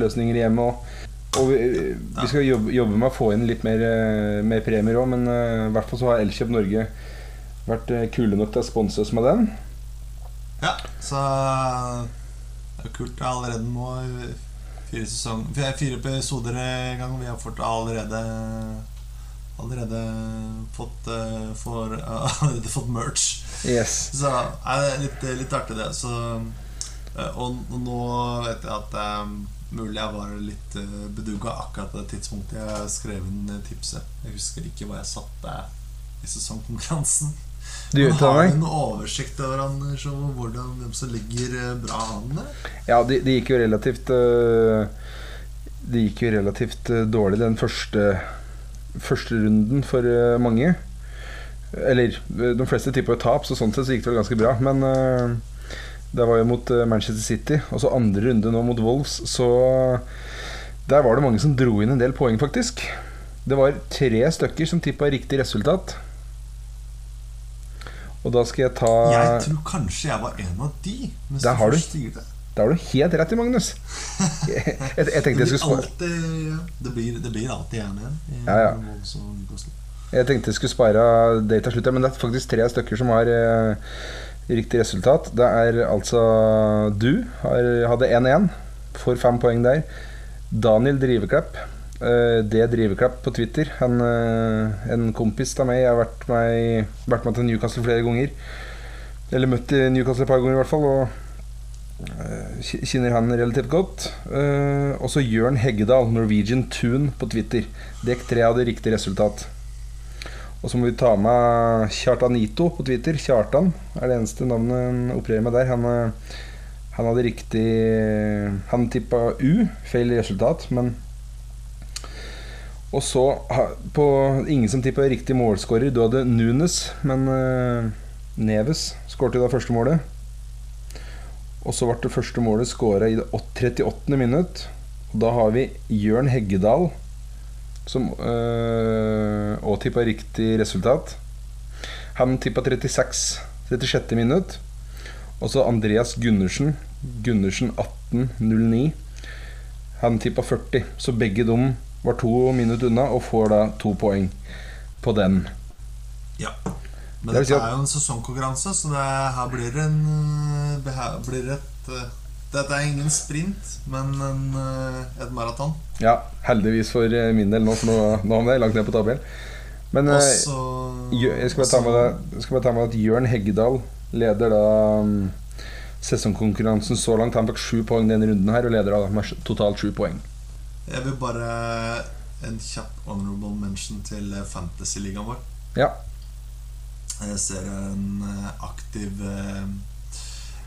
løsninger i hjemmet òg. Og vi, vi skal jobbe, jobbe, med å få inn litt mer, eh, mer premier òg, men uh, i hvert fall så har Elkjøp Norge vært uh, kule nok til å sponse oss med den. Ja, så det er jo kult. Allerede nå fire, sesong, fire episoder i gang. Vi har fått allerede allerede fått, eh, for, allerede fått merch. Yes. Så er det litt, litt artig, det. Så, eh, og, og nå vet jeg at um, mulig jeg var litt uh, bedugga akkurat på det tidspunktet jeg skrev inn eh, tipset. Jeg husker ikke hva jeg satte i sesongkonkurransen. Du har du en oversikt over Anders, hvordan, hvem som ligger eh, bra an der? Ja, det de gikk jo relativt Det gikk jo relativt dårlig den første Første runden for mange. Eller de fleste tipper tap, så sånn sett så gikk det vel ganske bra. Men det var jo mot øh, Manchester City, og så andre runde nå mot Wolves, så der var det mange som dro inn en del poeng, faktisk. Det var tre stykker som tippa riktig resultat. Og da skal jeg ta Jeg tror kanskje jeg var en av de. Der har du. der. Har du helt rett i, Magnus. Jeg, jeg, jeg tenkte jeg skulle spare ja, det, blir, det blir alltid 1-1. Ja, ja. Newcastle. Jeg tenkte jeg skulle spare det til slutt, ja, men det er faktisk tre stykker som har eh, riktig resultat. Det er altså du har, hadde 1-1, får fem poeng der. Daniel Driveklepp. eh, det Driveklepp på Twitter. En, eh, en kompis av meg. Jeg har vært med, vært med til Newcastle flere ganger. Eller møtt Newcastle et par ganger, i hvert fall. Og eh, kjenner han relativt godt. Og så Jørn Heggedal, Norwegian Tune på Twitter. Dekk tre hadde riktig resultat. Og så må vi ta med Kjartanito på Twitter. Kjartan er det eneste navnet han opererer med der. Han, eh, han hadde riktig Han tippa U, feil resultat, men Og så på ingen som tippa riktig målskårer. Du hadde Nunes, men eh, Neves skårte da første målet. Og så ble det første målet skåra i det 38. minutt. Og da har vi Jørn Heggedal som øh, og tippa riktig resultat. Han tippa 36 36. minutt. Og så Andreas Gundersen. Gundersen 1809. Han tippa 40. Så begge de var to minutter unna og får da to poeng på den. Ja. Men Det vil si at- er jo en sesongkonkurranse, så det her blir en øh, Det her blir et øh, Dette er ingen sprint, men en, øh, et maraton. Ja, heldigvis for eh, min del nå, for nå, nå er jeg langt ned på tabellen. Men eh, så Jø- jeg skal bare ta med, jeg skal bare ta med at Jørn Heggedal leder da um, sesongkonkurransen så langt. Han fikk sju poeng denne runden her og leder da med totalt sju poeng. Jeg vil bare en kjapp honorable mention til Fantasy-ligaen vår. Ja. Jeg ser en aktiv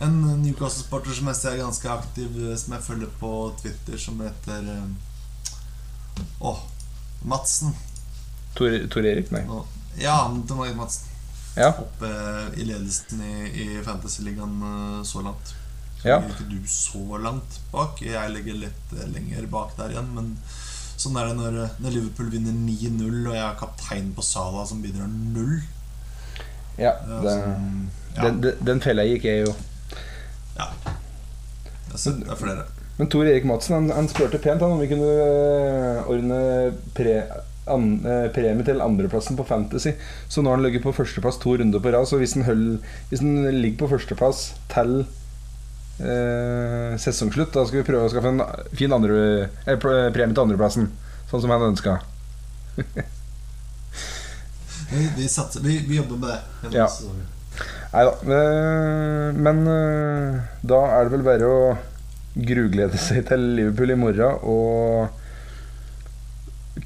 En Newcastle-sporter som jeg ser er ganske aktiv, øh, som jeg følger på Twitter, som heter Å, Åh, Madsen. Tor, Tor Erik, nei. Oh, Ja, Tom Erik Madsen. Ja. Oppe i ledelsen i, i Fantasy-ligaen øh, så langt. Så Ja. ligger ikke du så langt bak. Jeg ligger litt lenger bak der igjen, men sånn er det når, når Liverpool vinner 9-0, og jeg er kaptein på Sala som bidrar null. ja den, ja. den, den, den fella gikk jeg jo. Ja. Jeg ser, det er flere. Men Tor Erik Madsen han, han spurte pent han om vi kunne eh, ordne pre, an, eh, premie til andreplassen på Fantasy. Så nå har han ligget på førsteplass to runder på rad. Så hvis han, høll, hvis han ligger på førsteplass til eh, sesongslutt, da skal vi prøve å skaffe en fin andre, eh, premie til andreplassen. Sånn som han ønska. Vi, vi, vi, vi jobber med det. Ja. Nei da. eh, Men eh, da er det vel bare å gruglede seg til Liverpool i morgen og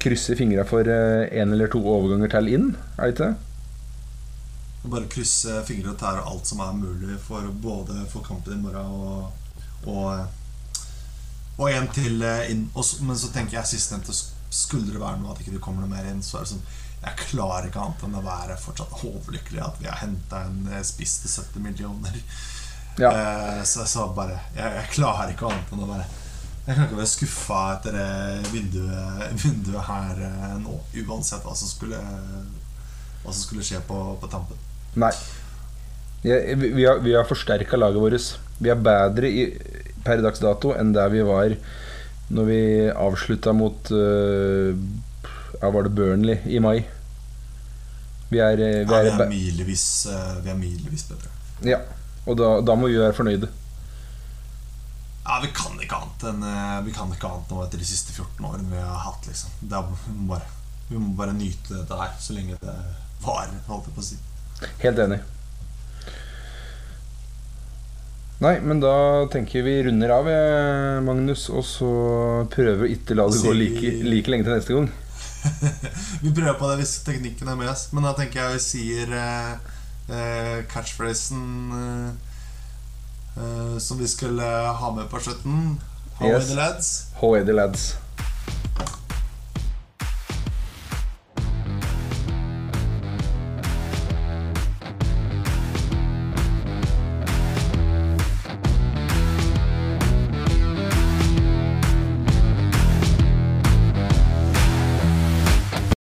krysse fingra for én eller to overganger til inn, er det ikke det? Bare krysse fingre og tære alt som er mulig for både for kampen i morgen og Og, og en til eh, inn. Men så tenker jeg sistnevnte skulle det være noe at ikke det kommer noe mer inn, så er det sånn Jeg klarer ikke annet enn å være fortsatt overlykkelig at vi har henta en eh, spiss til 70 millioner. Ja. Eh, så sa bare jeg, jeg klarer ikke annet enn å være Jeg kan ikke være skuffa etter vinduet, vinduet her eh, nå, uansett hva som skulle Hva som skulle skje på, på tampen. Nei. Jeg, vi, vi har, vi har forsterka laget vårt. Vi er bedre i, per dags dato enn der vi var når vi avslutta mot øh, Ja, var det Burnley i mai? Vi er, eh, vi Ja, er, vi er milevis, vi er milevis bedre. Ja, og da, da må vi være fornøyde. Ja, Vi kan ikke annet enn eh, Vi kan ikke annet nå etter de siste 14 årene vi har hatt. liksom er, vi, må bare Vi må bare nyte dette her så lenge det varer, holdt jeg på å si. Helt enig. Nei, men da tenker vi runder av, eh, Magnus, og så prøver å ikke la det gå like, like lenge til neste gang. Vi prøver på det hvis teknikken er med oss, men da tenker jeg vi sier uh, uh, catchphrasen uh, som vi skulle ha med på slutten. How Yes. are the lads? How are the lads?